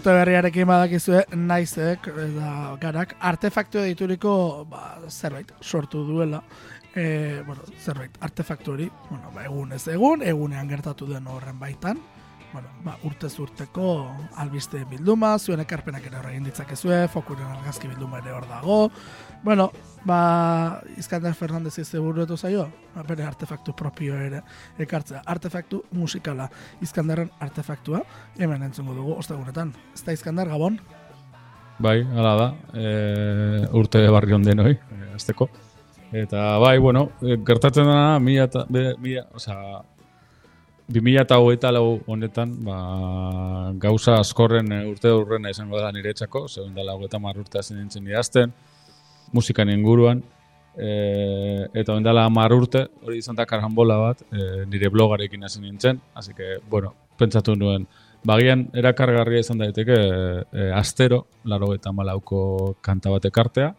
Urte berriarekin badakizue naizek eta garak artefaktu dituriko ba, zerbait sortu duela. E, bueno, zerbait artefaktu hori, bueno, ba, egun ez egun, egunean gertatu den horren baitan. Bueno, ba, urte zurteko albiste bilduma, zuen ekarpenak ere horregin ditzakezue, fokuren argazki bilduma ere hor dago. Bueno, ba, Iskander Fernandez ez buruetu zaio, ba, bere artefaktu propio ere ekartzea. Artefaktu musikala, Iskanderren artefaktua, hemen entzungo dugu, ostegunetan. Ez da Iskander, Gabon? Bai, hala da, e, urte barri onden hoi, e, azteko. Eta bai, bueno, e, gertatzen dena, mila, eta, be, mila, osea, 2008 lau honetan, ba, gauza askorren e, urte urrena izango da niretzako, zegoen dela hogeita urte hasi nintzen idazten, musikan inguruan, e, eta hogeita dela mar urte, hori izan da karhambola bat, e, nire blogarekin hasi nintzen, hasi que, bueno, pentsatu nuen, bagian erakargarria izan daiteke e, astero, laro eta malauko kanta bat ekartea,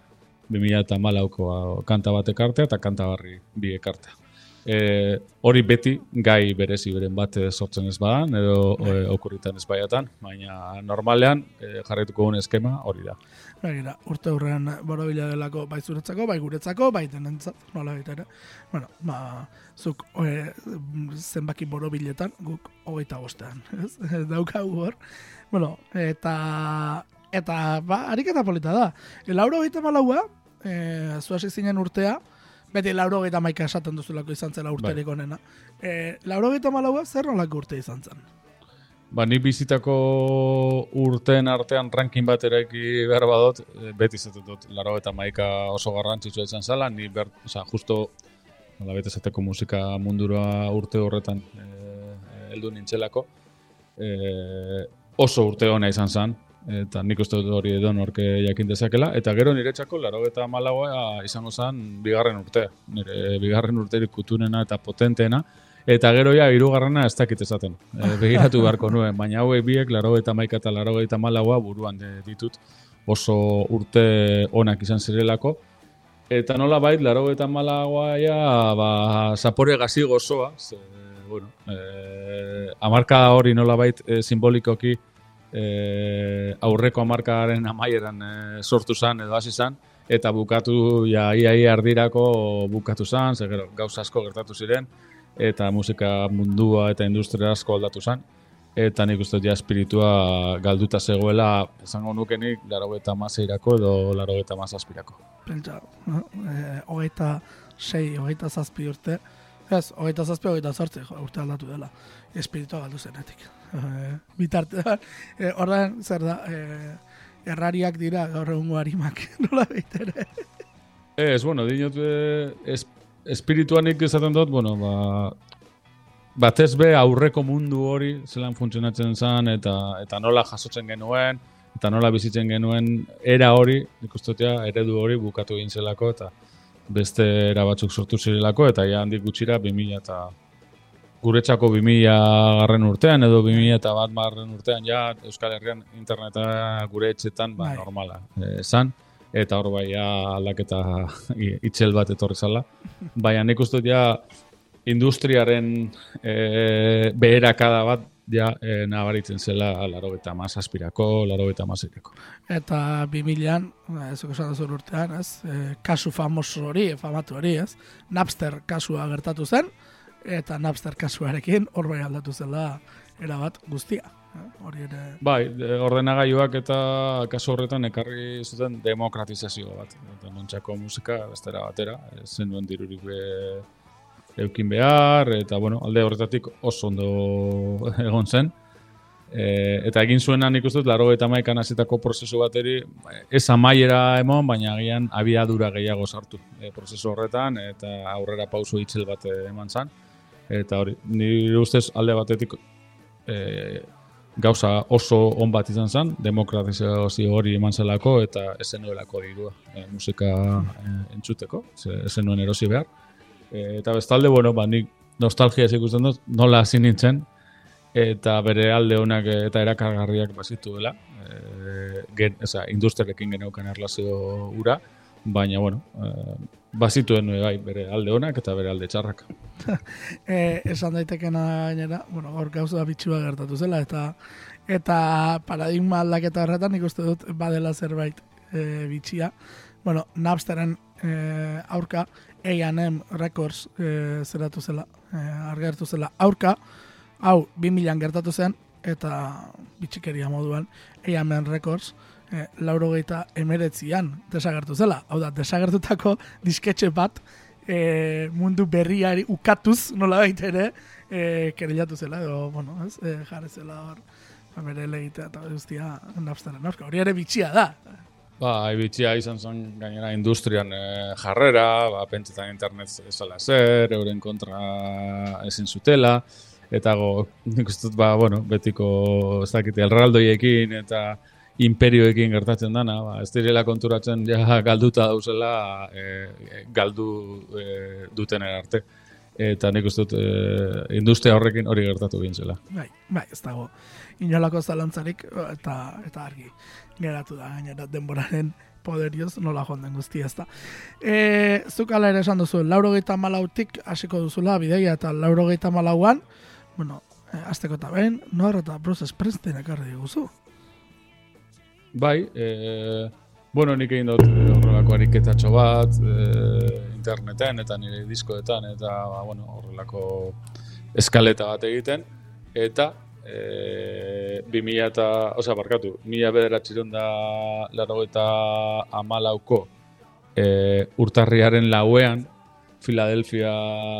2000 eta malauko kanta bat ekartea, eta kanta barri bi ekartea e, hori beti gai berezi beren bat sortzen ez badan edo e, okurritan ez baiatan, baina normalean e, jarraituko guen eskema hori da. Begira, urte hurren borobila delako bai zuretzako, bai guretzako, bai denentzat, nola ere. Bueno, ba, zuk e, zenbaki borobiletan, guk hogeita bostean, ez? Daukagu hor. Bueno, eta, eta, ba, ariketa polita da. E, lauro hogeita malaua, e, zuasi zinen urtea, beti lauro geta maika esaten duzulako izan zela urterik bai. onena. E, lauro geta malaua zer nolako urte izan zen? Ba, ni bizitako urteen artean ranking bat eraiki behar badot, e, beti izaten dut, laro eta maika oso garrantzitsua izan zela, ni ber, oza, justo, nola bete zateko musika mundura urte horretan e, heldu nintzelako, e, oso urte hona izan zen, eta nik uste dut hori edo norke jakin dezakela, eta gero niretzako laro eta malagoa izango zen bigarren urtea, nire bigarren urterik kutunena eta potenteena, eta gero ja irugarrena ez dakit esaten, e, begiratu beharko nuen, baina hauek biek laro eta maika eta laro eta malagoa buruan ditut. Oso urte onak izan zirelako, eta nola bait, laro eta malagoa ja, ba, zapore gazi gozoa, ze, bueno, e, amarka hori nola bait e, simbolikoki, e, aurreko amarkaren amaieran e, sortu zen edo hasi zen, eta bukatu, ja, iai ardirako bukatu zen, ze gero, gauza asko gertatu ziren, eta musika mundua eta industria asko aldatu zen, eta nik uste ja espiritua galduta zegoela, esango nukenik, laro eta mazeirako edo laro eta mazazpirako. Pentsa, eh, hogeita sei, hogeita zazpi urte, ez, hogeita zazpi, hogeita zortzi, urte aldatu dela, espiritua galdu zenetik. Eh, bitartean, e, ordan, zer da, e, errariak dira gaur egungo harimak, nola baitere. Ez, bueno, dinot, es, espirituanik ezaten dut, bueno, ba, batez be aurreko mundu hori zelan funtzionatzen zen eta eta nola jasotzen genuen eta nola bizitzen genuen era hori, ikustotea eredu hori bukatu egin zelako eta beste era batzuk sortu zirelako eta ja handik gutxira 2000 eta guretzako 2000 garren urtean edo 2000 eta bat marren urtean ja Euskal Herrian interneta gure etxetan ba, bai. normala esan eta hor bai aldaketa itxel bat etorri zala. Baina nik uste ja industriaren e, beherakada bat ja e, nabaritzen zela laro eta maz aspirako, laro eta maz Eta 2000an, ez esan da urtean, ez, e, kasu famoso hori, famatu hori, ez, Napster kasua gertatu zen, eta Napster kasuarekin hor bai aldatu zela erabat guztia. Hori ere... Bai, ordenagailuak eta kasu horretan ekarri zuten demokratizazio bat. Nontxako musika, bestera batera, zen duen dirurik be, eukin behar, eta bueno, alde horretatik oso ondo egon zen. E, eta egin zuena nik uste laro eta maikan azitako prozesu bateri, ez amaiera emon, baina agian abiadura gehiago sartu e, prozesu horretan, eta aurrera pauso itzel bat eman zen eta hori, nire ustez alde batetik e, gauza oso on bat izan zen, demokratizazio hori eman zelako eta esen nuelako dirua e, musika e, entzuteko, esen nuen erosi behar. E, eta bestalde, bueno, ba, nik nostalgia ez ikusten dut, nola hasi nintzen, eta bere alde honak eta erakargarriak bazitu dela, e, gen, eza, industrialekin geneukan erlazio ura, baina, bueno, e, bazituen e, bai, bere alde onak eta bere alde txarrak. e, esan daitekena gainera, bueno, gaur gauza bitxua gertatu zela, eta eta paradigma aldaketa horretan nik uste dut badela zerbait e, bitxia. Bueno, Napsteren e, aurka, A&M Records e, zeratu zela, e, argertu zela aurka, hau, 2000an gertatu zen, eta bitxikeria moduan, A&M Records, e, lauro geita emeretzian desagertu zela. Hau da, desagertutako disketxe bat, e, mundu berriari ukatuz, nola ere, e, kerelatu zela, edo, bueno, ez, e, jarri zela hor, ba, bere legitea eta guztia Napsteren aurka. Hori ere bitxia da, Ba, bitxia izan zen gainera industrian e, jarrera, ba, pentsetan internet ezala zer, euren kontra ezin zutela, eta go, nik uste dut, ba, bueno, betiko, ez dakite, elraldoiekin eta imperioekin gertatzen dana, ba, ez direla konturatzen ja galduta dauzela e, galdu e, duten arte. Eta nik uste dut, e, industria horrekin hori gertatu gintzela. Bai, bai, ez dago inolako zalantzarik eta eta argi geratu da gainera denboraren poderioz nola joan den guztia ez da. E, zuk ala ere esan duzu, lauro gehieta malautik hasiko duzula bideia eta lauro gehieta malauan, bueno, e, azteko eta behin, noar eta Bruce Springsteen ekarri diguzu. Bai, e, bueno, nik egin dut horrelako ariketatxo bat, e, interneten eta nire diskoetan, eta ba, bueno, horrelako eskaleta bat egiten, eta e, 2000 eta, oza, barkatu, mila bederatxiron da laro eta amalauko e, urtarriaren lauean Philadelphia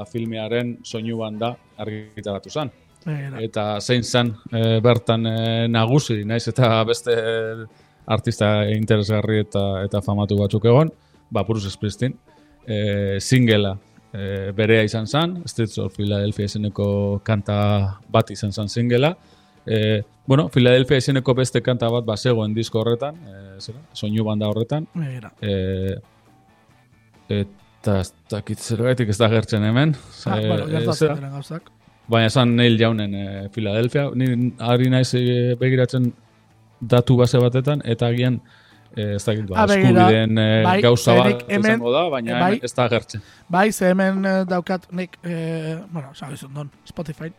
filmearen soinu banda argitaratu zen. Eta zein zen e, bertan e, nagusi, naiz eta beste artista interesgarri eta eta famatu batzuk egon, ba, Bruce Springsteen, e, singela e, berea izan zen, Streets of Philadelphia izeneko kanta bat izan zen zingela. E, bueno, Philadelphia izeneko beste kanta bat basegoen disko horretan, e, zera, soinu banda horretan. E, eta ez dakit zerbaitik ez da gertzen hemen. Ah, e, bueno, gertatzen gauzak. Baina esan Neil Jaunen e, Philadelphia. Ni ari naiz e, begiratzen datu base batetan, eta agian Eh, ez dakit, ba, eskubideen eh, bai, gauza bat hemen, da, baina bai, ez da gertzen. Bai, ze hemen eh, daukat nik, e, bueno, sabizun don, Spotify,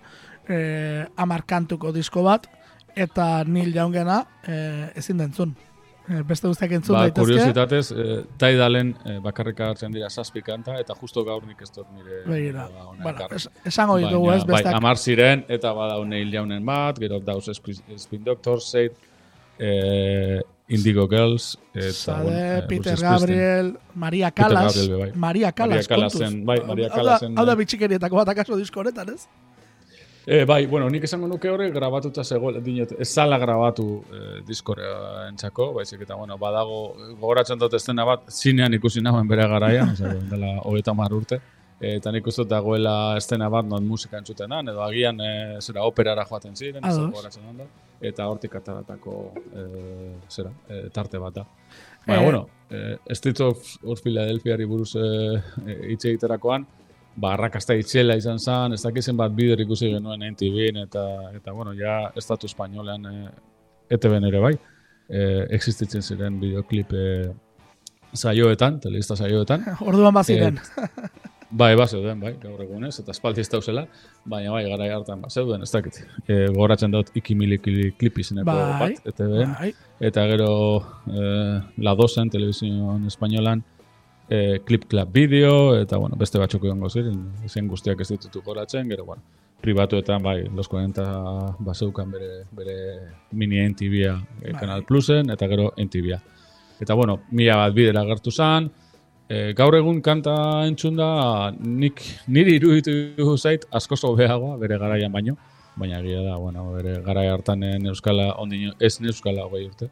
e, amarkantuko disko bat, eta nil jaungena e, ezin dentzun. E, beste guztiak entzun ba, daitezke. Kuriositatez, e, taidalen e, bakarrika hartzen dira zazpi kanta, eta justo gaur nik ez dut nire... Begira, ba, bueno, es, esango ditugu ez, bestak... Bai, amar ziren, eta badau neil jaunen bat, gero dauz Spin Doctor, Seid, eh, Indigo Girls eta Sade, bueno, eh, Peter Gabriel, Maria Callas, Gabriel, bai. Maria Callas, Maria Callasen, bai, Maria Callasen. Hau da bitxikerietako bat akaso disko honetan, ez? Eh, bai, bueno, nik esango nuke hori grabatuta zegoela, dinot, ez zala grabatu eh, diskorea entzako, baizik eta, bueno, badago, gogoratzen dut estena bat, zinean ikusi nagoen bere garaia, dela, hogeita mar urte, eta nik uste dagoela estena bat non musika entzutenan, edo agian e, zera operara joaten ziren, ez eta hortik ataratako e, zera, e, tarte bat da. Baina, bueno, e, Streets of, of Philadelphia buruz e, itxe egiterakoan, ba, arrakasta itxela izan zen, ez dakizen bat bider ikusi genuen NTV-en, eta, eta, bueno, ja, estatu espainolean e, ETV ere bai, e, existitzen ziren bideoklip e, saioetan, telebista saioetan. Orduan baziren. Bai, ba zeuden, bai, gaur egunez, eta espaldi ez dauzela, baina bai, gara hartan ba zeuden, ez dakit. E, goratzen dut ikimilikili klip izeneko bai, bat, eta bai. eta gero e, La Dozen, televizioan espainolan, e, klip klap bideo, eta bueno, beste batzuk egon ziren, zen guztiak ez ditutu goratzen, gero, bueno, pribatuetan, bai, los 40 baseukan bere, bere mini NTV-a e, Kanal bai. Plusen, eta gero NTV-a. Eta, bueno, mila bat bidera gertu zan, E, gaur egun kanta entzun da, nik, niri iruditu zait asko behagoa bere garaian baino. Baina egia da, bueno, bere garai hartan euskala, ondino, ez euskala goi urte.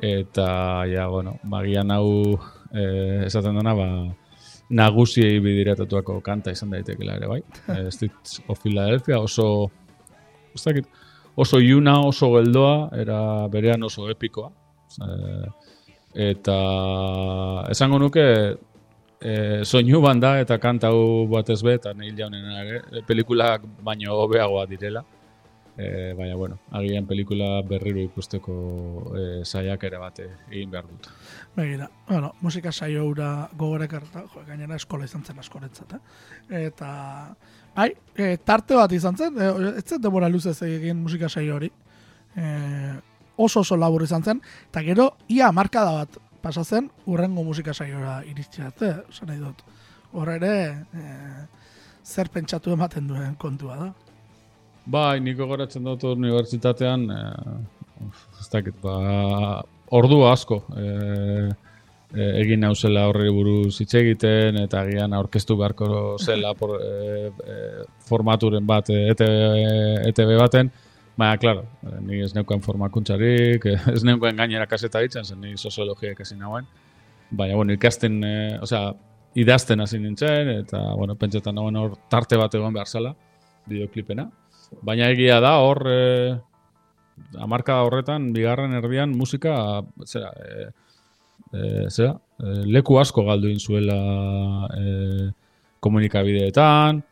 Eta, ja, bueno, magian hau e, esaten dena, ba, nagusiei bidiratatuako kanta izan daitekela ere, bai. E, Streets of Philadelphia oso, ustakit, oso iuna, oso geldoa, era berean oso epikoa. E, eta esango nuke e, soinu banda eta kanta hau batez be eta neil jaunen pelikulak baino hobeagoa direla. E, baina, bueno, agian pelikula berriro ikusteko e, saiak ere bate egin behar dut. Begira, bueno, musika saio hura gogorek harta, jo, gainera eskola izan zen askoretzat, eh? Eta, bai, e, tarte bat izan zen, e, ez zen demora luzez egin musika saio hori. E, oso oso labur izan zen, eta gero, ia markada bat pasa zen, urrengo musika saiora iritsat, eh? Zan nahi dut. Horre ere, e, zer pentsatu ematen duen kontua da. Bai, niko goratzen dut unibertsitatean, e, ez dakit, ba, ordu asko e, egin nauzela horri buruz hitz egiten, eta agian aurkeztu beharko zela por, e, e, formaturen bat ETV, ETV baten, Baina, klaro, ni ez neukoen formakuntzarik, ez neukoen gainera kaseta ditzen, zen ni soziologia ikasi nagoen. Baina, bueno, ikasten, e, osea, idazten hasi nintzen, eta, bueno, pentsetan nagoen hor tarte bat egon behar zela, bideoklipena. Baina egia da, hor, e, amarka horretan, bigarren erdian, musika, zera, e, e, zera, e, leku asko galdu zuela e, komunikabideetan,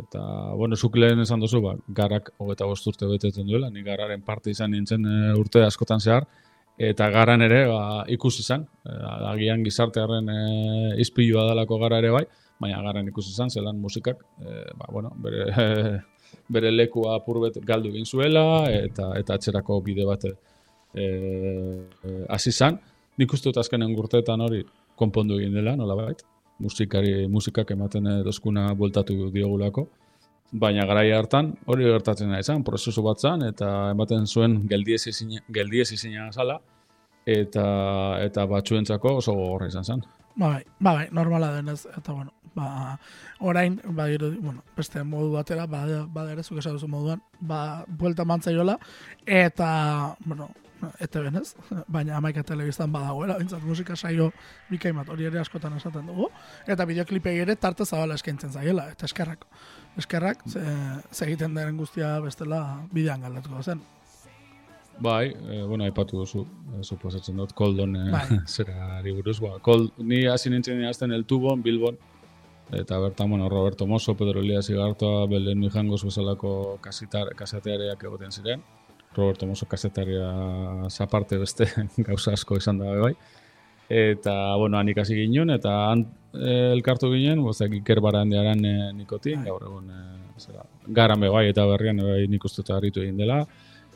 eta, bueno, zuk lehen esan duzu, ba, garak hogeta bost urte betetzen duela, ni gararen parte izan nintzen e, urte askotan zehar, eta garan ere ba, ikusi izan, e, agian gizartearen e, izpilua dalako gara ere bai, baina garan ikusi izan, zelan musikak, e, ba, bueno, bere, bere lekua apurbet galdu egin zuela, eta eta atzerako bide bat e, hasi izan. Nik uste dut azkenen gurteetan hori konpondu egin dela, nola bait, musikari, musikak ematen dozkuna bueltatu diogulako. Baina garaia hartan hori gertatzen da izan, prozesu bat zan, eta ematen zuen geldiez izina, zala, eta, eta batzuentzako oso gogorra izan zen. Ba, bai, ba, bai, normala denez, eta bueno, ba, orain, ba, bueno, beste modu batera, ba, ba, ere, zuk esan duzu moduan, ba, buelta mantzaiola, eta, bueno, eta benez, baina amaika telebiztan badagoela, bintzat musika saio bikaimat hori ere askotan esaten dugu, eta bideoklipei ere tarte zabala eskaintzen zaiela, eta eskerrak, eskerrak, ze, ze egiten den guztia bestela bidean galdatuko zen. Bai, e, bueno, aipatu duzu, e, suposatzen dut, koldon e, bai. zera buruz, ba, kold, ni hasi nintzen jazten el tubon, bilbon, eta bertan, bueno, Roberto Mosso, Pedro Elias Igartoa, Belen Mijangos bezalako kasateareak egoten ziren, Roberto Mosso kasetaria zaparte beste gauza asko izan da bai. Eta, bueno, han ikasi ginen, eta han e, elkartu ginen, bozak iker barandearen e, nikotin, bai. gaur egun, e, zera, garan bai, eta berrian bai nik uste harritu egin dela,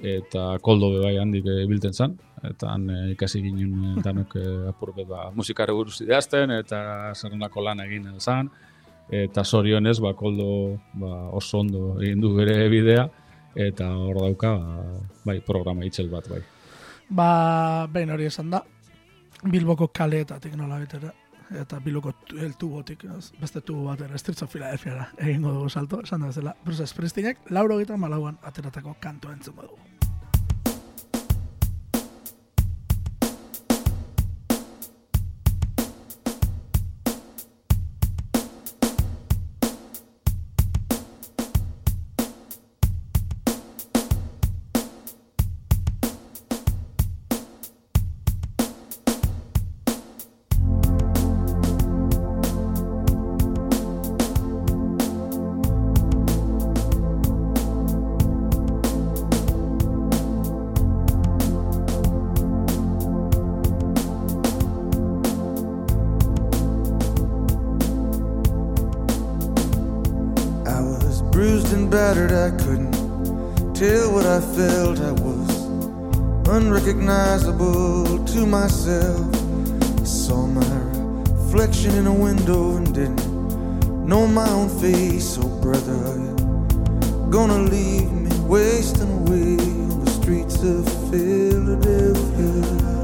eta koldo bai handik e, bilten zan, eta han e, ikasi ginen danok e, apurbet ba, musikare buruz ideazten, eta zerrenako lan egin zan, eta zorionez, ba, koldo ba, oso ondo egin du bere bidea, eta hor dauka bai programa itzel bat bai. Ba, behin hori esan da, Bilboko kaleetatik nola betera, eta Bilboko el tubotik, beste tubo bat ere, Streets of Philadelphia egingo dugu salto, esan da zela, Bruce Springsteenek, lauro gita malauan ateratako kanto entzungo dugu. Unrecognizable to myself. I saw my reflection in a window and didn't know my own face. Oh, brother, are you gonna leave me wasting away on the streets of Philadelphia?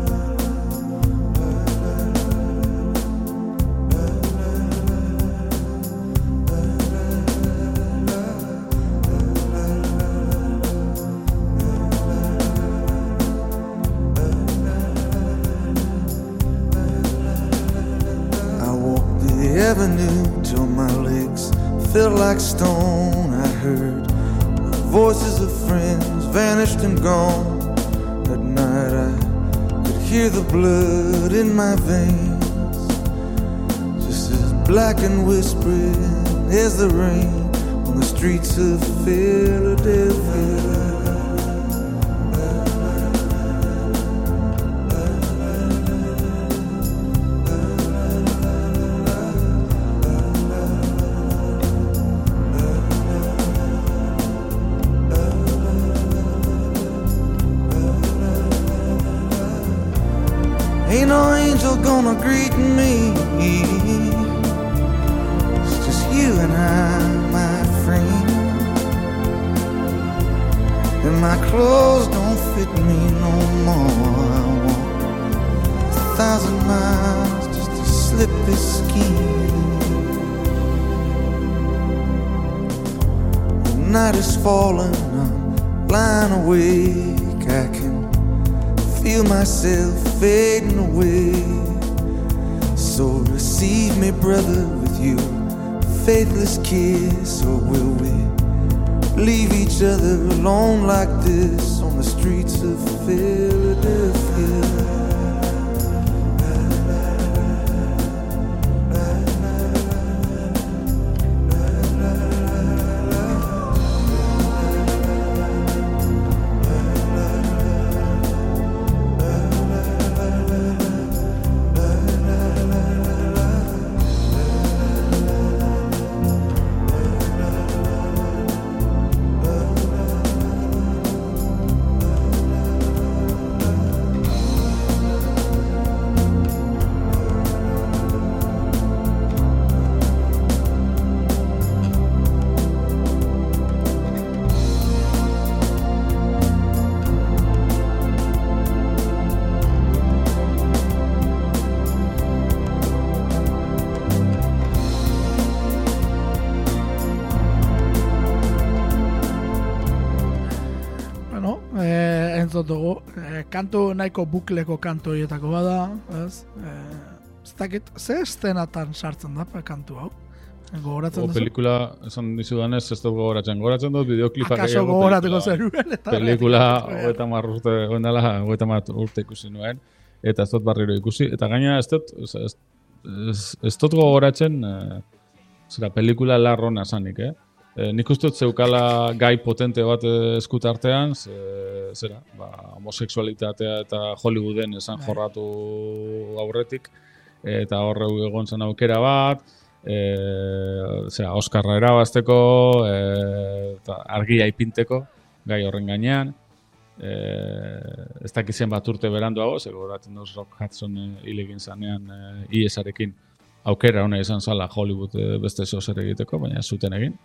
Like stone. I heard the voices of friends vanished and gone. At night I could hear the blood in my veins, just as black and whispering as the rain on on the streets of Philadelphia. Awake. I can feel myself fading away. So receive me, brother, with you, faithless kiss, or will we leave each other alone like this on the streets of Philadelphia? Eh, kantu nahiko bukleko kantu horietako bada, ez? Eh, ez dakit, ze estenatan sartzen da pa, kantu hau? Gogoratzen duzu? pelikula, esan dizudanez, ez dut gogoratzen. Gogoratzen dut bideoklipak Akaso gehiago gogorateko pelikula- zeruen, eta... Pelikula, hogeita mar urte, oindala, hogeita urte ikusi nuen, eta ez dut barriro ikusi. Eta gaina ez dut, ez, ez, ez, ez dut gogoratzen, eh, zera, pelikula larrona zanik, eh? E, nik uste zeukala gai potente bat eskutartean, ze, zera, ba, homoseksualitatea eta Hollywooden esan Bai. jorratu aurretik, eta horre egon zen aukera bat, e, zera, Oskarra erabazteko, e, eta argia ipinteko, gai horren gainean, e, ez dakizien bat urte beranduago, ze gogoratzen duz Rock Hudson e, hil egin zanean e, IESarekin aukera hona izan zala Hollywood e, beste zeo zer egiteko, baina zuten egin.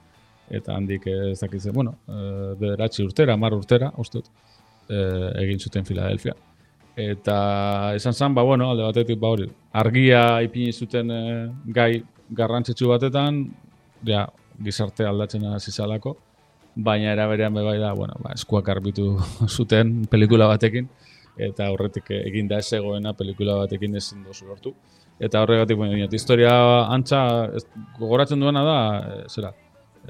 Eta handik e, ez dakitzen, bueno, e, bederatzi urtera, mar urtera, uste dut, e, egin zuten Philadelphia. Eta esan zen, ba, bueno, alde batetik, ba, hori, argia ipini zuten e, gai garrantzitsu batetan, ja, gizarte aldatzen hasi zalako, baina era berean be bai da, bueno, ba, eskuak arbitu zuten pelikula batekin, eta horretik egin da ez egoena pelikula batekin ezin dozu lortu. Eta horregatik, bueno, historia antza, gogoratzen duena da, zera,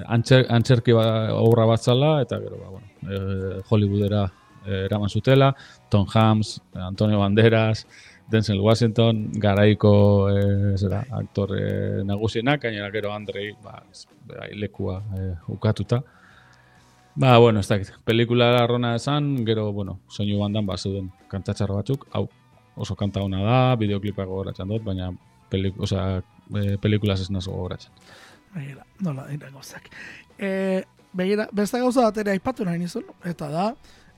antzer, antzerki ba, obra bat zala, eta gero, ba, bueno, e, Hollywoodera e, eraman zutela, Tom Hanks, Antonio Banderas, Denzel Washington, garaiko e, zera, aktore nagusienak, gainera gero Andrei, ba, bai, lekua e, ukatuta. Ba, bueno, ez dakit, pelikula arrona esan, gero, bueno, soinu bandan, ba, zeuden kantatxar batzuk, hau, oso kanta ona da, bideoklipak gogoratzen dut, baina pelik, osea, e, pelikulaz ez nazo gogoratzen. Begira, nola dira gauzak. E, begira, beste gauza bat ere aipatu nahi nizun, eta da,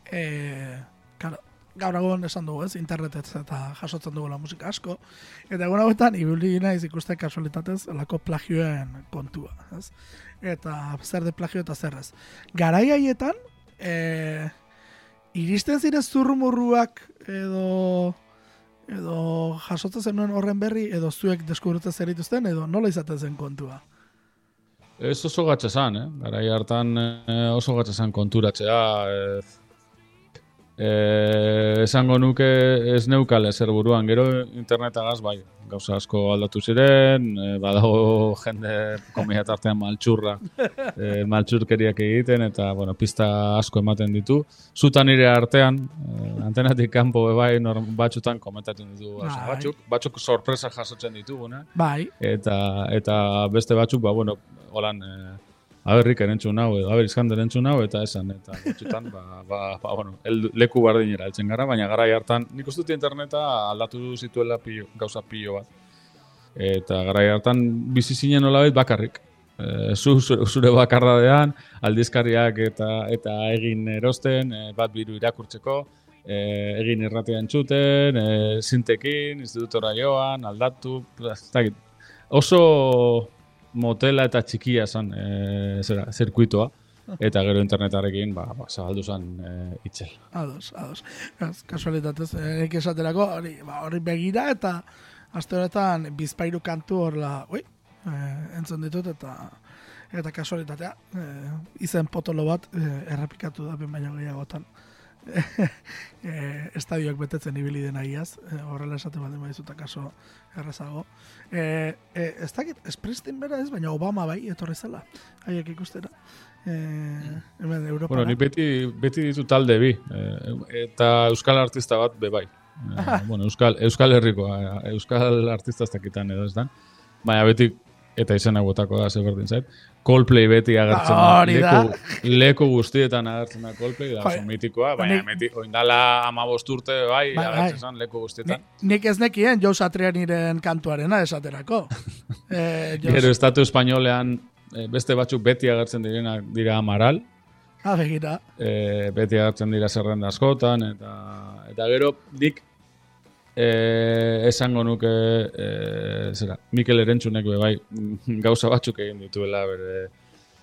e, karo, gaur egun esan dugu ez, internetez eta jasotzen dugula musika asko, eta egun hauetan, ibili naiz ikusten kasualitatez, lako plagioen kontua, ez? Eta zer de plagio eta zer ez. Garai haietan, e, iristen zire zurrumurruak edo edo jasotzen horren berri, edo zuek deskubritzen zerituzten, edo nola izaten zen kontua. Ez oso gatsa zan, eh? Garai hartan eh, oso gatsa zan konturatzea. Eh, eh, esango nuke ez neukale zer buruan. Gero internetagaz bai, gauza asko aldatu ziren, eh, badago jende komia tartean maltsurra, eh, maltsurkeriak egiten, eta bueno, pista asko ematen ditu. Zutan nire artean, eh, antenatik kanpo bai, batzutan komentatzen ditu gauza Bai. batzuk, batzuk sorpresa jasotzen dituguna Bai, eta eta beste batzuk ba bueno holan eh, aberrik erentzun hau, edo aber izkander entzun hau, eta esan, eta gutxitan, ba, ba, ba, bueno, el, leku bardinera heltzen gara, baina gara hartan, nik uste interneta aldatu zituela pilo, gauza pilo bat. Eta gara hartan bizi zinen nolabait bakarrik. E, zu, zure, zure bakardadean, aldizkariak eta eta egin erosten, e, bat biru irakurtzeko, e, egin irratea entzuten, e, zintekin, institutora joan, aldatu, dakit. oso motela eta txikia zen e, zera, zirkuitoa. Eta gero internetarekin, ba, ba zabaldu zen e, itzel. Ados, ados. Ez, kasualitatez, erik esaterako, hori, ba, hori begira eta aste horretan bizpairu kantu horla, ui, e, entzun ditut eta eta kasualitatea, e, izen potolo bat e, errepikatu da ben baino gehiagotan. e, estadioak betetzen ibili den ahiaz, e, horrela esate baldin badizuta kaso errezago. E, e, ez dakit, esprestin bera ez, baina Obama bai, etorri zela, haiek ikustera. E, hemen Europa. Bueno, ni beti, beti ditu talde bi, e, eta euskal artista bat be bai. E, bueno, euskal, euskal herrikoa, euskal artista ez dakitan edo ez dan. Baina beti, eta izena botako da, zeberdin zait. Coldplay beti agertzen da. Leku, leku guztietan agertzen da Coldplay, da oso mitikoa, baina meti, oindala ama urte, bai, Bai, agertzen bai. zen leku Ni, guztietan. nik ez nekien Joe Satrianiren kantuarena esaterako. e, Gero estatu espainolean eh, beste batzuk beti agertzen direnak dira Amaral, Ah, begira. e, beti agertzen dira zerrenda askotan, eta, eta gero dik e, esango nuke e, zera, Mikel Erentzunek bai gauza batzuk egin dituela bere,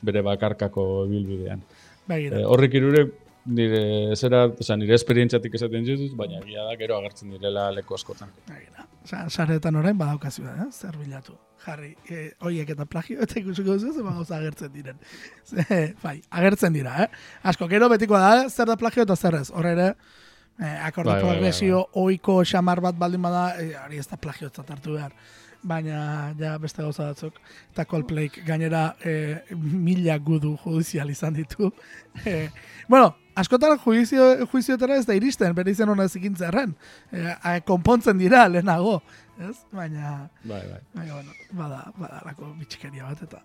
bere bakarkako bilbidean. Begira. E, horrek irure nire zera, oza, nire esperientziatik esaten ditut, baina egia da gero agertzen direla leku askotan. Begira. Sa, saretan orain badaukazu da, eh? zer bilatu. Jarri, e, oiek eta plagio, eta ikusiko duzu, zer gauza agertzen diren. Ze, bai, agertzen dira, eh? Asko, gero betikoa da, eh? zer da plagio eta zer ez. Horre ere, eh, akorde Bai, bai, bai, progresio oiko xamar bat baldin bada, eh, hori ez da plagiotzat hartu behar. Baina, ja, beste gauza batzuk. Eta Coldplay gainera eh, mila gudu judizial izan ditu. Eh, bueno, askotan juizio, juiziotara ez da iristen, bere izen hona zikintzerren. A- konpontzen dira lehenago. Ez? Baina, Bai, bai. baina, bueno, bada, bada lako bitxikeria bat, eta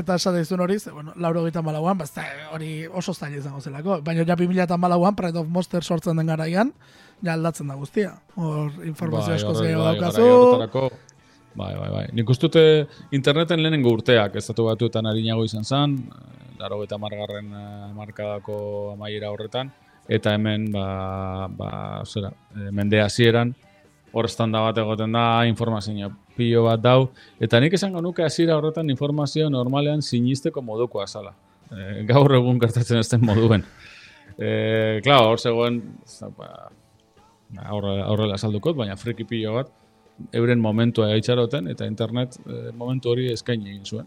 eta esate izun hori, ze, bueno, lauro gita malauan, bazta, hori oso zaila izango zelako, baina ja 2000 eta malauan, Pride of Monster sortzen den garaian, ja aldatzen da guztia. Hor informazio asko horre- gehiago bai, daukazu. Bai, bai, bai. Nik uste dute interneten lehenengo urteak, estatu batuetan harinago izan zen, laro eta margarren markadako amaiera horretan, eta hemen, ba, ba, zera, eh, mende hasieran, hor estanda bat egoten da, informazio pilo bat dau, eta nik esango nuke hasiera horretan informazio normalean sinisteko modukoa zala. E, gaur egun gertatzen ez den moduen. E, Klar, hor zegoen, ba, aurre- aurrela saldukot, baina friki pilo bat, euren momentua itxaroten, eta internet eh, momentu hori eskaini egin zuen.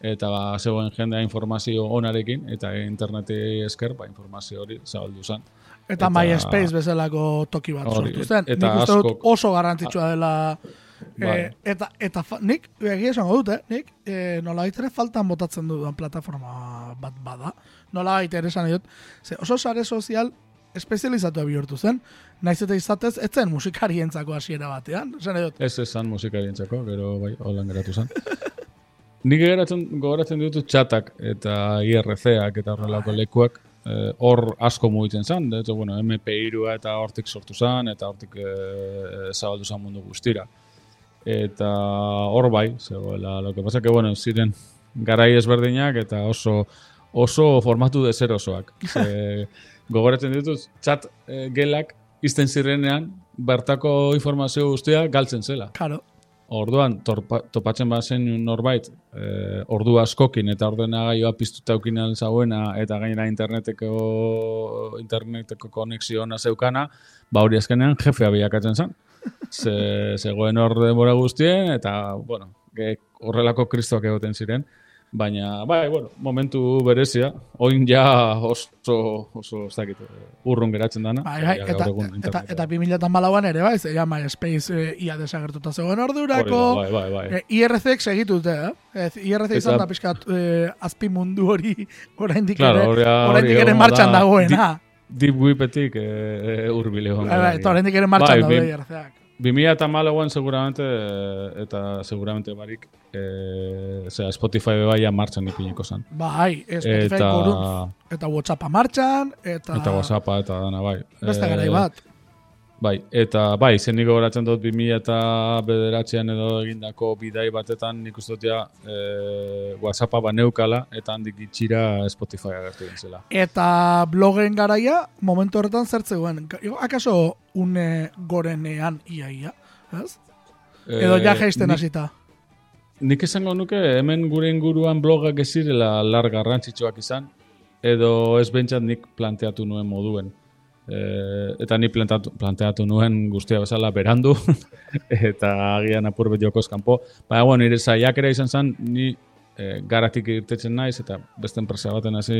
Eta ba, zegoen jendea informazio onarekin, eta interneti esker, ba, informazio hori zabaldu zen. Eta, Eta- MySpace bezalako toki bat Hori, sortu zen. eta nik uste dut oso garrantzitsua dela Bai. eh, eta, eta fa, nik, egia esango dut, eh? nik eh, nola ere faltan botatzen dudan plataforma bat bada. Nola ere esan dut, ze oso sare sozial espezializatua bihurtu zen, naiz eta izatez, ez zen musikarientzako hasiera batean. Esan dut, Ez esan musikarientzako, gero bai, holan geratu zen. Nik geratzen, gogoratzen ditut txatak eta IRC-ak eta horrelako lekuak eh, hor asko mugitzen zen, de hecho, bueno, MP3 eta hortik sortu zen, eta hortik eh, zabaldu zen mundu guztira. Eta hor bai, zegoela, lo que pasa que, bueno, ziren garai ezberdinak eta oso oso formatu deserosoak. Ze, gogoratzen ditut, txat eh, gelak izten zirenean, bertako informazio guztia galtzen zela. karo, Orduan, torpa, topatzen bazen norbait, e, ordu askokin eta ordenagailua piztuta eukin zauena eta gainera interneteko, interneteko konexio ona zeukana, ba hori azkenean jefea bilakatzen zen. Ze, zegoen hor denbora guztien eta, bueno, horrelako kristoak egoten ziren. Baina, bai, bueno, momentu berezia, oin ja oso, oso, ez dakit, urrun geratzen dana. bai, bai, eta, eta, interneta. eta 2008an ere, bai, ze ja MySpace eh, ia desagertuta zegoen ordurako, bai, bai, bai. E, IRC-ek segitu dute, eh? Ez, IRC izan Eta- da pixkat eh, azpi mundu hori oraindik Claro, ere, oraindik ere martxan da. dagoena. Deep Whipetik e, urbile egon. Bai, bai, eta oraindik ere martxan Bai, daude IRC-ak. 2000 eta malauan seguramente, eh, eta seguramente barik, e, zera, Spotify bebaia martxan ipiniko zen. Bai, Spotify Eta- eta... eta WhatsAppa martxan, eta... Eta WhatsAppa eta dana, bai. Beste Eh, garai bat. Bai, eta bai, zen niko goratzen dut 2000 eta bederatzean edo egindako bidai batetan nik uste dut ja e, WhatsAppa baneukala eta handik itxira Spotify agertu zela. Eta blogen garaia, momentu horretan zertzegoen. Akaso une gorenean iaia, ez? Edo ja jaisten Eh, nik- hasita. Nik esango nuke hemen gure inguruan blogak ez zirela lar garrantzitsuak izan, edo ez bentsat nik planteatu nuen moduen. E, eta ni planteatu, planteatu nuen guztia bezala berandu, eta agian apur bet jokoz kanpo. Baina, bueno, nire saiakera izan zen, ni e, garatik irtetzen naiz, eta beste enpresa baten hasi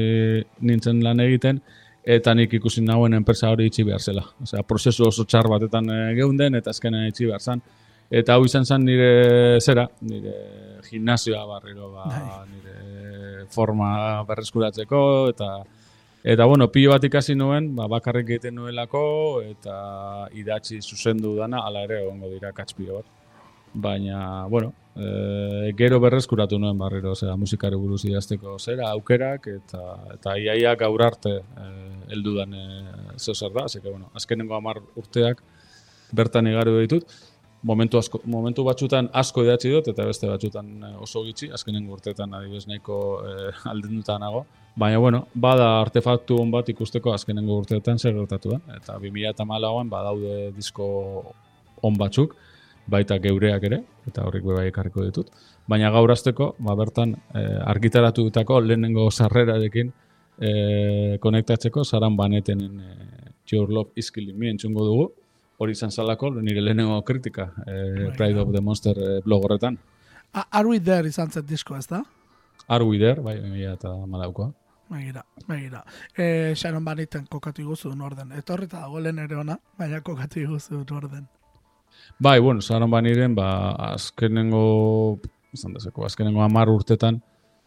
nintzen lan egiten, eta nik ikusi nauen enpresa hori itxi behar zela. Osea, prozesu oso txar batetan e, geunden, eta azkenean itxi behar zen. Eta hau izan zen nire zera, nire gimnasioa barriro, ba, nire forma berreskuratzeko, eta eta bueno, pilo bat ikasi nuen, ba, bakarrik egiten nuelako, eta idatzi zuzendu dana, ala ere egongo dira katspio bat. Baina, bueno, e, gero berreskuratu nuen barriro, zera, musikari buruz idazteko zera, aukerak, eta eta iaia gaur arte e, heldudan e, zeo zer da, zeke, bueno, azkenengo hamar urteak bertan igaro ditut, momentu, asko, momentu batzutan asko idatzi dut, eta beste batzutan eh, oso gitxi, azkenengo urteetan adibidez nahiko eh, aldenduta nago. Baina, bueno, bada artefaktu on bat ikusteko azkenengo urteetan zer gertatu da. Eta 2008an badaude disko on batzuk, baita geureak ere, eta horrik bai ekarriko ditut. Baina gaur azteko, ba, bertan eh, argitaratu dutako lehenengo sarrerarekin eh, konektatzeko zaran banetenen eh, Your Love is Killing Me entzungo dugu. Hori izan zalako, nire lehenengo kritika, eh, Pride of the Monster eh, blog horretan. Are we there izan zen disko, ez da? Are we there, bai, mila eta malaukoa. Begira, begira. E, Sharon Baniten kokatu iguzu orden. Etorri eta dago lehen ere ona, baina kokatu iguzu orden. Bai, bueno, Saron Baniren, ba, azkenengo, izan dezeko, azkenengo amar urtetan,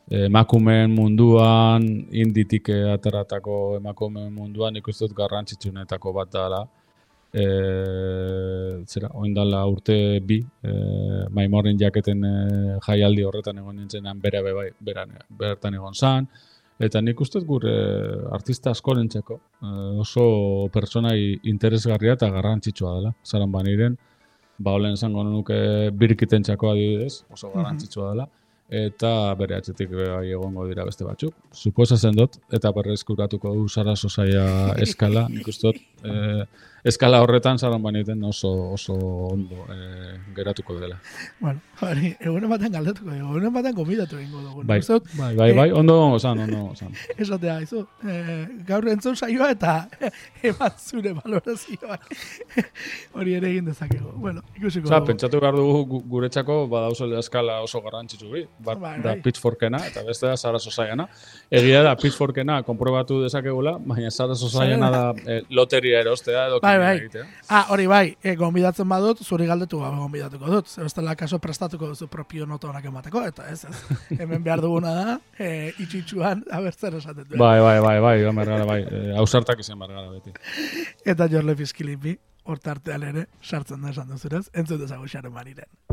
eh, emakumeen munduan, inditik eh, ateratako emakumeen munduan, ikusten dut garrantzitsunetako bat dela. E, zera, oindala urte bi, e, maimorrin jaketen e, jaialdi horretan egon nintzenan bere be bai, beran, bertan egon zan, eta nik uste gure artista askorentzako e, oso pertsonai interesgarria eta garrantzitsua dela, zaran baniren, ba olen zango nuke birkitentzako adibidez, oso garrantzitsua dela, eta bere atzetik bai egongo dira beste batzuk. Suposatzen dut, eta berrezkuratuko du Sara Sosaia eskala, nik uste dut, eh, eskala horretan zaran baniten oso, oso ondo eh, geratuko dela. Bueno, hori, egunen baten galdetuko, egunen baten gomidatu egingo dugu. Bai, dut, bai, bai, bai, ondo osan, ondo osan. esatea, izu, e, gaur entzun saioa eta eman zure valorazioa. hori ere egin dezakegu. Bueno, ikusiko Osa, dugu. pentsatu behar dugu gu- guretzako badauzela eskala oso garrantzitsu bi. Bat Bai, da bai. Pitchforkena eta beste da Sara Sosaiana. Egia da Pitchforkena konprobatu dezakegula, baina Sara Sosaiana da eh, loteria erostea edo Bai, kimena bai. egitea. Ah, hori bai, e, gonbidatzen badut, zuri galdetu gabe gonbidatuko dut. Zer bestela kaso prestatuko duzu propio nota honak emateko, eta ez, ez. Hemen behar duguna da, e, itxitxuan, haber zer esaten duen. Bai, bai, bai, bai, gara, bai. Eh, Hausartak izan behar gara beti. Eta Jorle Fiskilipi, hortartean ere, sartzen da esan entzun dezago Sharon Maniren.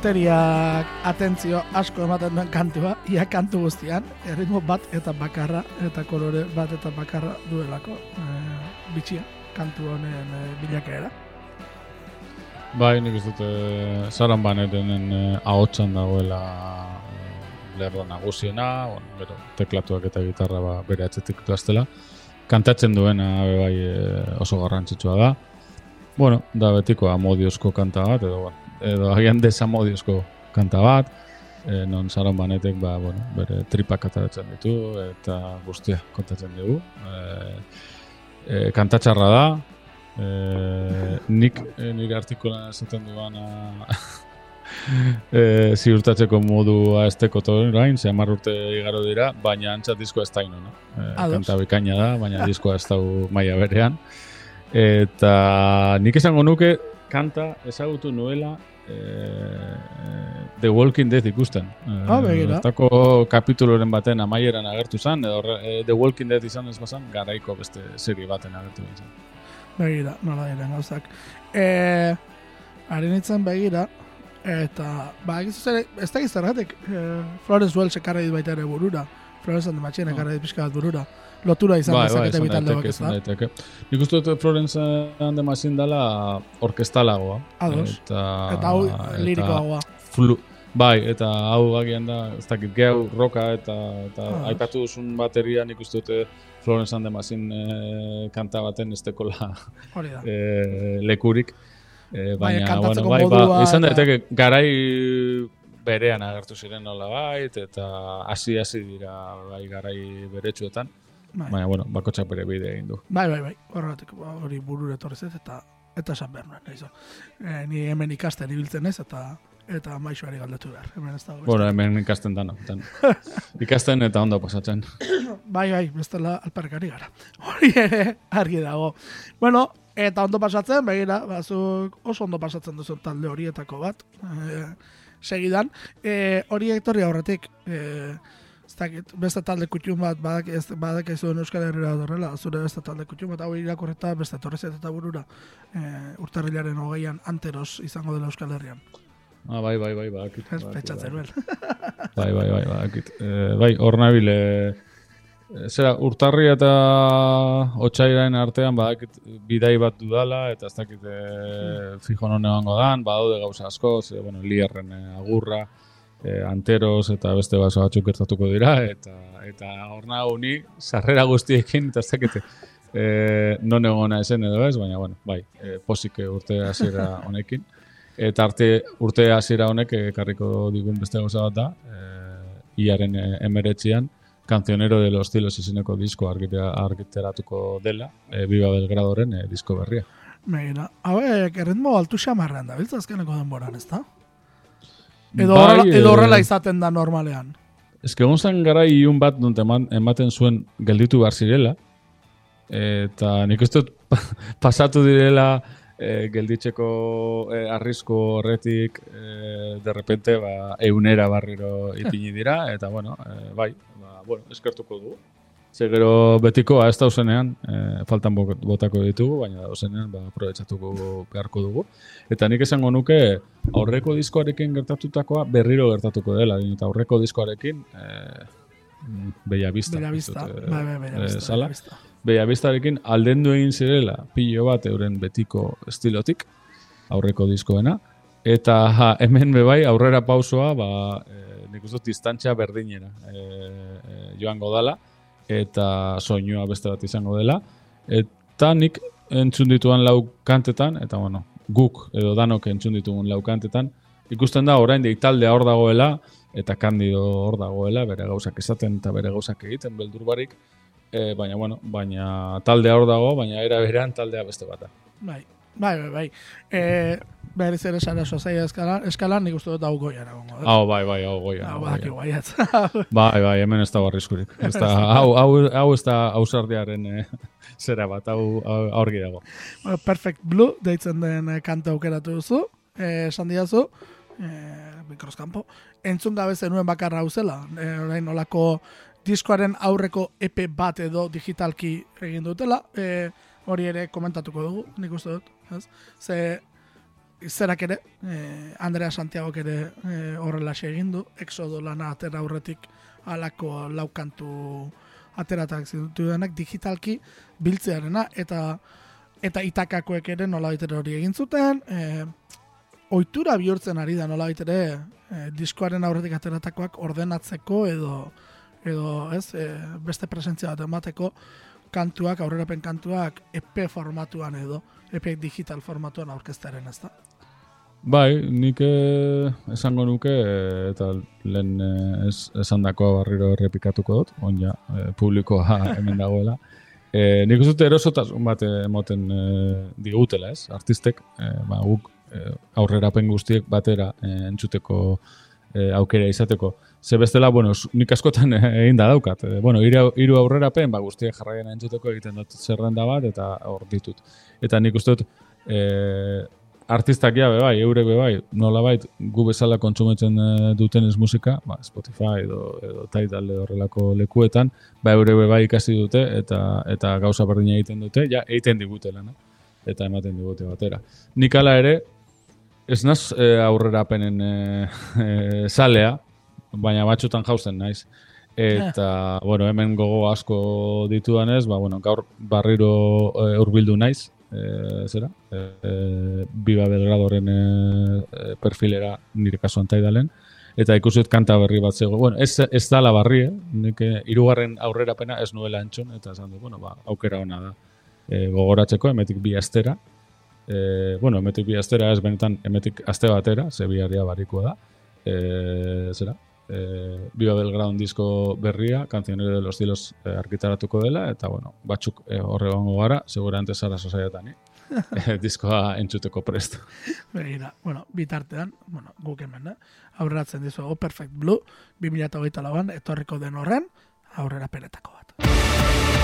Bateriak atentzio asko ematen duen kantua, ia kantu guztian, erritmo bat eta bakarra, eta kolore bat eta bakarra duelako, e, bitxia, kantu honen e, bilakaera. Bai, nik ez dute zaran banetenen eh, ahotsan dagoela eh, lerro nagusiena, bueno, gero, teklatuak eta gitarra ba, bere atzetik duaztela. Kantatzen duena bai eh, oso garrantzitsua da. Bueno, da betiko amodiozko kanta bat, edo, bueno, edo agian desamodiozko kanta bat, e, non zaran banetek ba, bueno, bere tripak ataratzen ditu eta guztia kontatzen dugu. E, e, kantatxarra da, Eh, nik eh, nire artikulan esaten duana eh, ziurtatzeko modua esteko orain, ze hamar urte igaro dira, baina antza diskoa ez da inona. Ados. kanta bikaina da, baina diskoa ez dau maila berean. Eta nik esango nuke kanta ezagutu nuela The Walking Dead ikusten. Ah, begira. Hortako kapituloren baten amaieran agertu zen, edo eh, The Walking Dead izan ez bazan, garaiko beste serie baten agertu izan. Begira, nola diren gauzak. E, Ari nintzen begira, eta, ba, zer, ez da gizarratek, e, Flores Welch ekarra dit baita ere burura. Flores and the Machine Ah. ekarra dit pixka bat burura. Lotura izan Bai, bai, dezakete esan bitalde bak ez da. Nik uste dut Florence and the Machine dela orkestalagoa. Ados. Eta, Eta hau lirikoagoa. Flu, bai, eta hau agian da, ez dakit, gehu, roka, eta, eta Ah. aipatu duzun bateria nik uste dute Florence and the Machine eh, kanta baten ez tekola Hori da. eh, lekurik. Bai, baina, kantatzeko bueno, bai, ba, izan eta- daiteke, garai berean agertu ziren nola bait, eta hasi-hasi dira bai garai beretsuetan. Bai. Baina, bueno, bakotxak bere bide egin du. Bai, bai, bai. Horregatik, hori burura etorri zait, eta eta esan behar nuen, naiz. E, ni hemen ikasten ibiltzen ez, eta eta maixoari galdetu behar. Hemen ez dago. Bueno, hemen ikasten dano. dan. Ikasten eta ondo pasatzen. Bai, bai, bestela alparkari gara. Hori ere, argi dago. Bueno, eta ondo pasatzen, begira, bazuk oso ondo pasatzen duzu talde horietako bat. E, segidan, e, hori etorri aurretik, e, ez dakit, beste talde kutxun bat, badak, ez, badak ez duen Euskal Herriera dorrela, zure beste talde kutxun bat, hau irakorreta beste torri eta burura, e, urtarrilaren hogeian anteros izango dela Euskal Herrian. Ah, bai, bai, bai, bakit. Ez petxatzen nuen. Bai, bai, bai, bakit. Eh, bai, hor nabil, eh, zera, urtarri eta otxairaren artean, badakit, bidai bat dudala, eta ez dakit, e, fijo non egongo dan, badaude gauza asko, ze, bueno, lierren eh, agurra, eh, anteros eta beste baso batzuk gertatuko dira, eta eta hor nago ni, sarrera guztiekin, eta ez dakit, eh, non egona esen edo ez, baina, bueno, bai, eh, posik urte hasiera honekin. Eta arte urte hasiera honek ekarriko digun beste gauza bat da, eh, iaren emeretzian, Cancionero de los Tilos izeneko disko argitera, argiteratuko dela, eh, Viva Belgradoren eh, disko berria. Begira, hauek erritmo altu xamarrean da, biltza azkeneko denboran, ez da? Edo, Bai, horrela, edo eh, horrela izaten da normalean. Ez que egon zen gara ilun bat non ematen zuen gelditu behar zirela, eta nik uste pasatu direla eh, gelditzeko eh, arrisku horretik eh, de repente ba, eunera barriro ipini dira, eta bueno, eh, bai, ba, bueno, eskertuko dugu. Ze gero betikoa ez dauzenean, eh, faltan bo- botako ditugu, baina dauzenean ba, aprobetsatuko beharko dugu. Eta nik esango nuke aurreko diskoarekin gertatutakoa berriro gertatuko dela, eta aurreko diskoarekin eh, mm, Bella Vista. Bella Vista, dut, bai, bai, Bella eh, Vista, zala. Bella Vista. Bella Vistarekin aldendu egin zirela pilo bat euren betiko estilotik, aurreko diskoena, eta ha, hemen bebai aurrera pausoa, ba, e, nik uste dut distantzia berdinera e, e, joango dala, eta soinua beste bat izango dela, eta nik entzun dituan lau kantetan, eta bueno, guk edo danok entzun ditugun lau kantetan, ikusten da orain taldea hor dagoela, eta kandido hor dagoela, bere gauzak esaten eta bere gauzak egiten beldur barik, e, baina, bueno, baina taldea hor dago, baina era berean taldea beste bat da. Bai, bai, bai, bai. E, berriz ere sara sozaia eskalan, eskalan nik uste dut hau goian egongo. da. Hau, bai, bai, hau goia. Hau hau goia. guaiat. Bai, bai, hemen ez da arriskurik. Ez da, hau, hau, hau ez da ausardiaren eh, zera bat, hau, hau aurgi dago. Perfect Blue deitzen den eh, kanta aukeratu duzu, eh, esan diazu, eh, mikroskampo, entzun gabe zenuen bakarra hau zela, eh, orain olako diskoaren aurreko EP bat edo digitalki egin dutela, eh, hori ere komentatuko dugu, nik uste dut, ez? Ze zerak ere, e, Andrea Santiago ere e, horrela egin du, Exodo lana atera aurretik alako laukantu ateratak zituenak digitalki biltzearena eta eta itakakoek ere nola hori egin zuten, e, ohitura bihurtzen ari da nola ere e, diskoaren aurretik ateratakoak ordenatzeko edo edo ez e, beste presentzia bat emateko kantuak, aurrerapen kantuak EP formatuan edo EP digital formatuan aurkeztaren ez da. Bai, nik eh, esango nuke eh, eta lehen eh, ez, esan dakoa barriro errepikatuko dut, on ja, eh, publikoa hemen dagoela. Eh, nik uste erosotasun bat eh, emoten eh, digutela, ez? Artistek, eh, ba, guk eh, aurrerapen guztiek batera eh, entzuteko eh, aukera izateko. Ze bestela, bueno, nik askotan eh, egin da daukat. Eh, bueno, hiru aurrerapen, ba, guztiek jarraian entzuteko egiten dut zerrenda bat, eta hor ditut. Eta nik uste dut, eh, artistak ja, be bai, eurek be bai, nolabait gu bezala kontsumetzen eh, dutenez musika, ba, Spotify edo, edo Tidal horrelako lekuetan, ba, eurek be bai ikasi dute, eta eta gauza berdina egiten dute, ja, egiten digute lana, eta ematen digute batera. Nik ala ere, ez naz eh, aurrerapenen eh, eh, salea, baina batxutan jausten naiz. Eta, bueno, hemen gogo asko ditudanez, ba, bueno, gaur barriro e, urbildu naiz, e, zera, e, e, Biba Belgradoren e, perfilera nire kasuan taidalen, eta ikusi dut kanta berri bat zego. Bueno, ez, ez dala barri, eh? Nik eh, hirugarren aurrerapena ez nuela entzun, eta esan dut, bueno, ba, aukera ona da e, gogoratzeko, emetik bi astera. E, bueno, emetik bi astera ez benetan emetik aste batera, ze biharria barikoa da. E, zera, e, Viva Belgrado disko berria, Cancionero de los Cielos e, argitaratuko dela, eta bueno, batzuk e, horre gongo gara, seguramente zara sosaiatan, eh? e, diskoa entzuteko prest. Begira, bueno, bitartean, bueno, guk hemen, eh? aurreratzen dizuego Perfect Blue, 2008 lauan, etorriko den horren, aurrera penetako bat.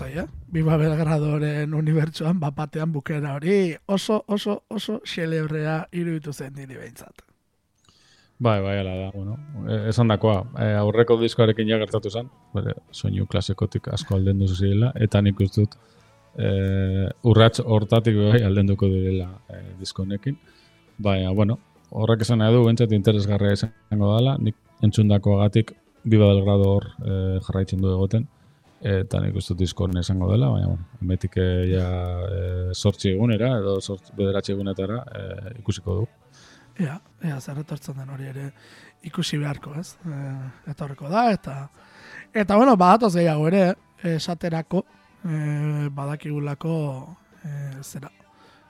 Arrazoi, eh? Biba Belgradoren unibertsuan, bapatean bukera hori oso, oso, oso xelebrea iruditu zen niri behintzat. Bai, bai, ala da, bueno. eh, Esan dakoa, eh, aurreko diskoarekin ja gertatu zen, bere, soinu klasikotik asko alden duzu zirela, eta nik uste dut eh, urrats hortatik bai aldenduko direla eh, disko honekin. Baina, bueno, horrek esan nahi du, bentsat interesgarria izango dela, nik entzundakoagatik Biba del Grado hor eh, jarraitzen du egoten, eta nik uste disko honen izango dela, baina, bueno, emetik eh, ja eh, sortzi egunera, edo sortzi bederatzi egunetara eh, ikusiko du. Ea, ea, zer etortzen den hori ere ikusi beharko, ez? E, etorriko da, eta eta bueno, badatoz gehiago ere, esaterako, e, badakigulako, e, zera,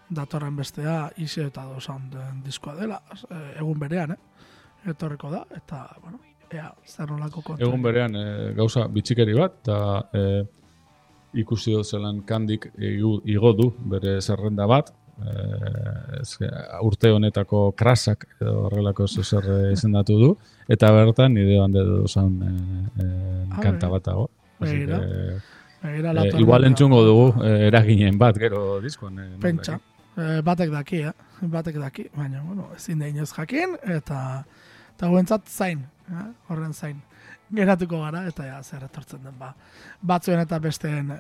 datorren bestea isi eta do sound den diskoa dela, e, egun berean, eh? Etorriko da, eta, bueno, ea, zer nolako kontu. Egun berean e, gauza bitxikeri bat, eta e, ikusi dut zelan kandik igo du bere zerrenda bat, e, ez, urte honetako krasak edo horrelako zer izendatu du, eta bertan nire hande duzan e, e, Ah, kanta bai. bat dago. Igual entzungo dugu eraginen bat, gero diskoan. E, Pentsa. E, batek daki, eh? Batek daki, baina, bueno, ezin da inoz jakin, eta eta guentzat zain, eh? horren zain. Geratuko gara, eta ja, zer etortzen den, ba, batzuen eta besteen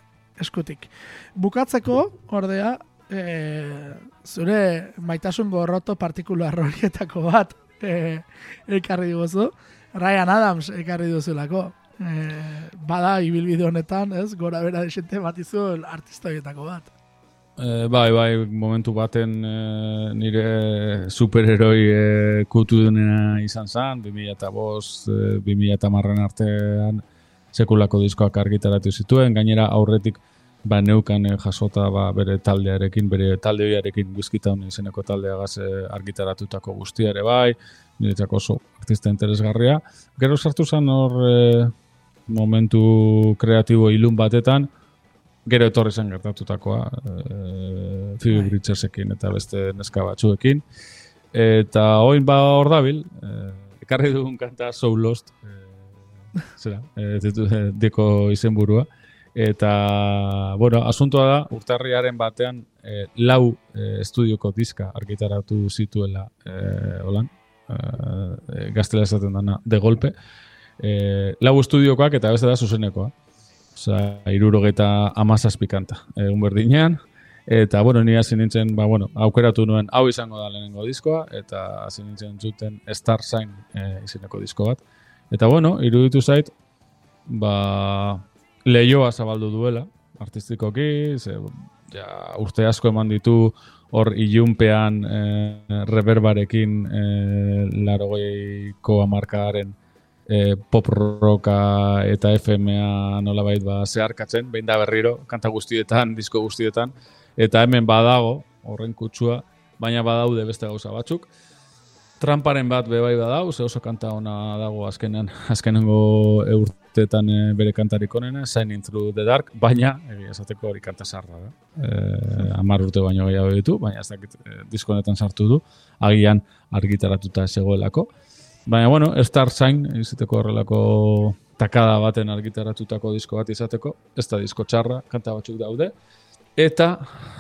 eskutik. Bukatzeko, ordea, e, zure maitasun gorroto partikular horietako bat e, ekarri diguzu, Ryan Adams ekarri duzulako. E, bada, ibilbide honetan, ez, gora bera desente bat izu artista horietako bat. E, bai, bai, momentu baten e, nire superheroi e, kutu denena izan zen, 2005, e, 2010 artean sekulako diskoak argitaratu zituen, gainera aurretik ba, neukan e, jasota ba, bere taldearekin, bere taldeoiarekin guzkitaun izeneko taldeagaz e, argitaratutako guztia ere bai, niretzako oso artista interesgarria. Gero sartu zen hor e, momentu kreatibo ilun batetan, gero etorri zen gertatutakoa, e, Phoebe Bai. Bridgesekin eta beste neska batzuekin. Eta oin ba hor dabil, e, ekarri dugun kanta So Lost, e, zera, e, ditu- e, deko izenburua. Eta, bueno, asuntoa da, urtarriaren batean e, lau e, estudioko diska argitaratu zituela e, holan, e, gaztela esaten dana, de golpe. E, lau estudiokoak eta beste da zuzenekoa. Osea, irurogeta amazazpi kanta. Egun berdinean, eta, bueno, ni hasi nintzen, ba, bueno, aukeratu nuen hau izango da lehenengo diskoa, eta hasi nintzen zuten Star Sign e, izeneko disko bat. Eta, bueno, iruditu zait, ba, lehioa zabaldu duela, artistikoki, ze, ja, urte asko eman ditu hor ilunpean e, reverbarekin e, larogeiko amarkaren e, pop rocka eta FM-a nolabait ba zeharkatzen, behin da berriro, kanta guztietan, disko guztietan, eta hemen badago, horren kutsua, baina badaude beste gauza batzuk. Tramparen bat bebai badau, ze oso kanta ona dago azkenean, azkenengo urteetan e, bere kantarik onena, Shining Through the Dark, baina, egia esateko hori kanta sarra da. E, amar urte baino gehiago ditu, baina ez dakit e, disko sartu du, agian argitaratuta zegoelako. Baina, bueno, Star Sign, izateko horrelako takada baten argitaratutako disko bat izateko, ez da disko txarra, kanta batzuk daude. Eta,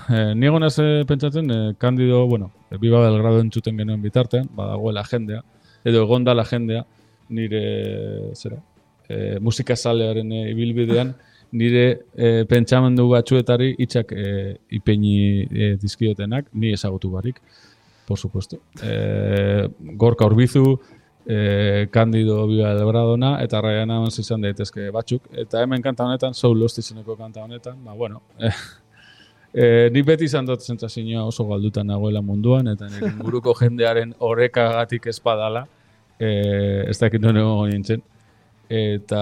eh, nigo naz eh, pentsatzen, eh, kandido, bueno, eh, Biba Belgrado entzuten genuen bitartean, badagoela jendea, edo egonda la jendea, nire, zera, eh, musika salearen eh, ibilbidean, nire eh, pentsamendu batzuetari hitzak eh, ipeini eh, dizkiotenak, ni ezagutu barik, por supuesto. Eh, Gorka Urbizu, eh, Candido Biba del Bradona, eta Ryan Adams izan daitezke batzuk. Eta hemen kanta honetan, Soul Lost izeneko kanta honetan, ba, bueno, eh, eh, ni beti izan dut zentzazioa oso galdutan nagoela munduan, eta nire inguruko jendearen orekagatik espadala, eh, ez dakit non egon nintzen. Eta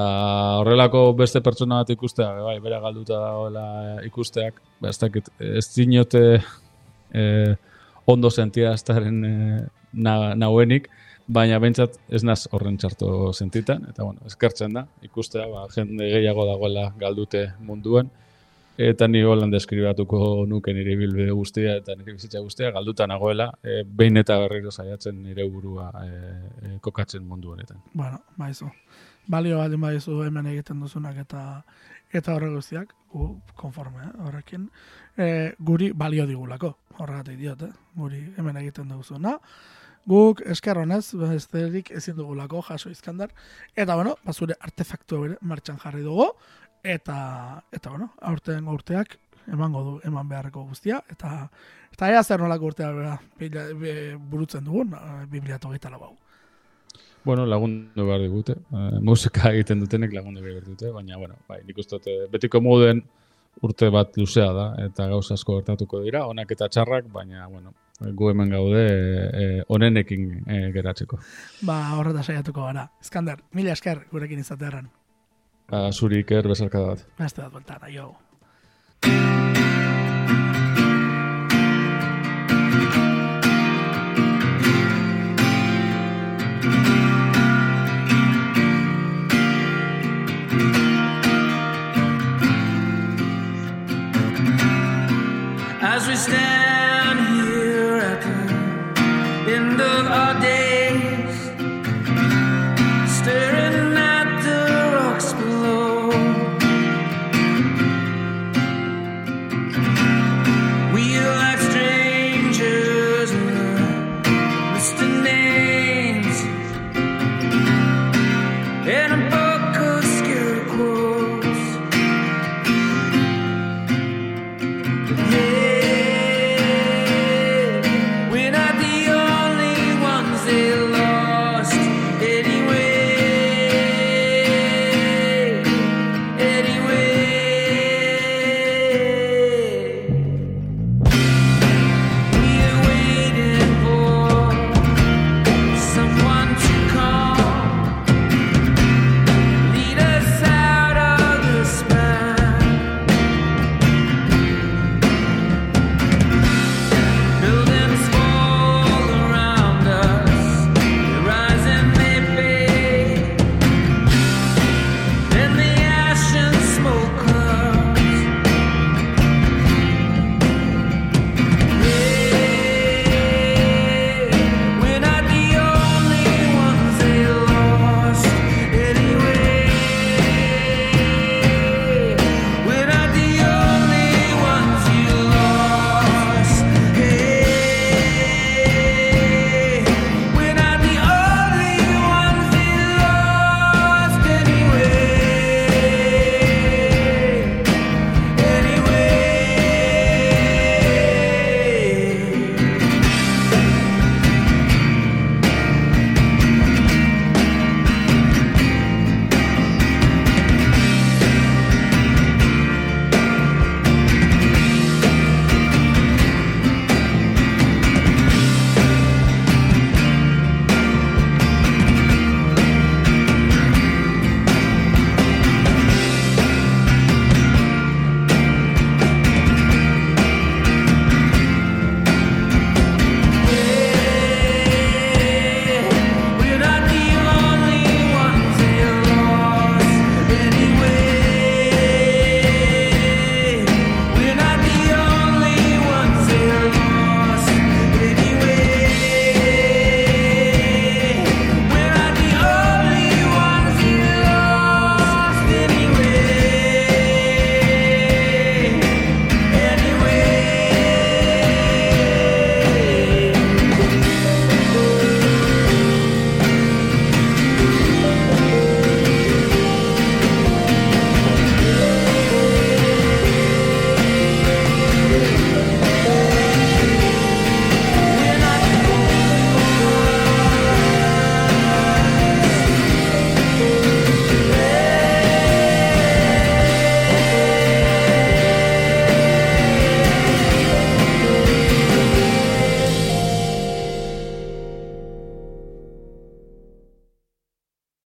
horrelako beste pertsona bat ikustea, bai, bera galduta dagoela ikusteak, ba, ez dakit, ez dinote eh, ondo sentiaztaren eh, na, nauenik, baina bentsat ez naz horren txarto sentitan, eta bueno, eskertzen da, ikustea, ba, jende gehiago dagoela galdute munduan, Eta ni holan deskribatuko nuke nire bilbide guztia eta nire bizitza guztia galduta nagoela, e, behin eta berriro saiatzen nire burua e, e, kokatzen mundu honetan. Bueno, baizu. Balio baldin baizu hemen egiten duzunak eta eta horre guztiak, gu konforme, eh, horrekin, e, guri balio digulako, horregatik diot, eh, guri hemen egiten duzuna. Guk esker honez, besterik ezin dugulako jaso izkandar. Eta bueno, bazure artefaktu bere martxan jarri dugu. Eta, eta bueno, aurten urteak emango du, eman beharreko guztia. Eta, eta ea zer nolako urtea bera, bila- be- burutzen dugun, eh, 2008 lau hau. Bueno, lagundu behar digute. Eh, musika egiten dutenek lagundu behar dute, baina, bueno, bai, nik uste eh, betiko moduen urte bat luzea da, eta gauza asko gertatuko dira, onak eta txarrak, baina, bueno, gu hemen gaude eh, onenekin eh, geratzeko. Ba, horreta saiatuko gara. Iskander, mila esker gurekin izatearen. Ba, zuri iker bezarkada bat. Beste bat bueltan, aio.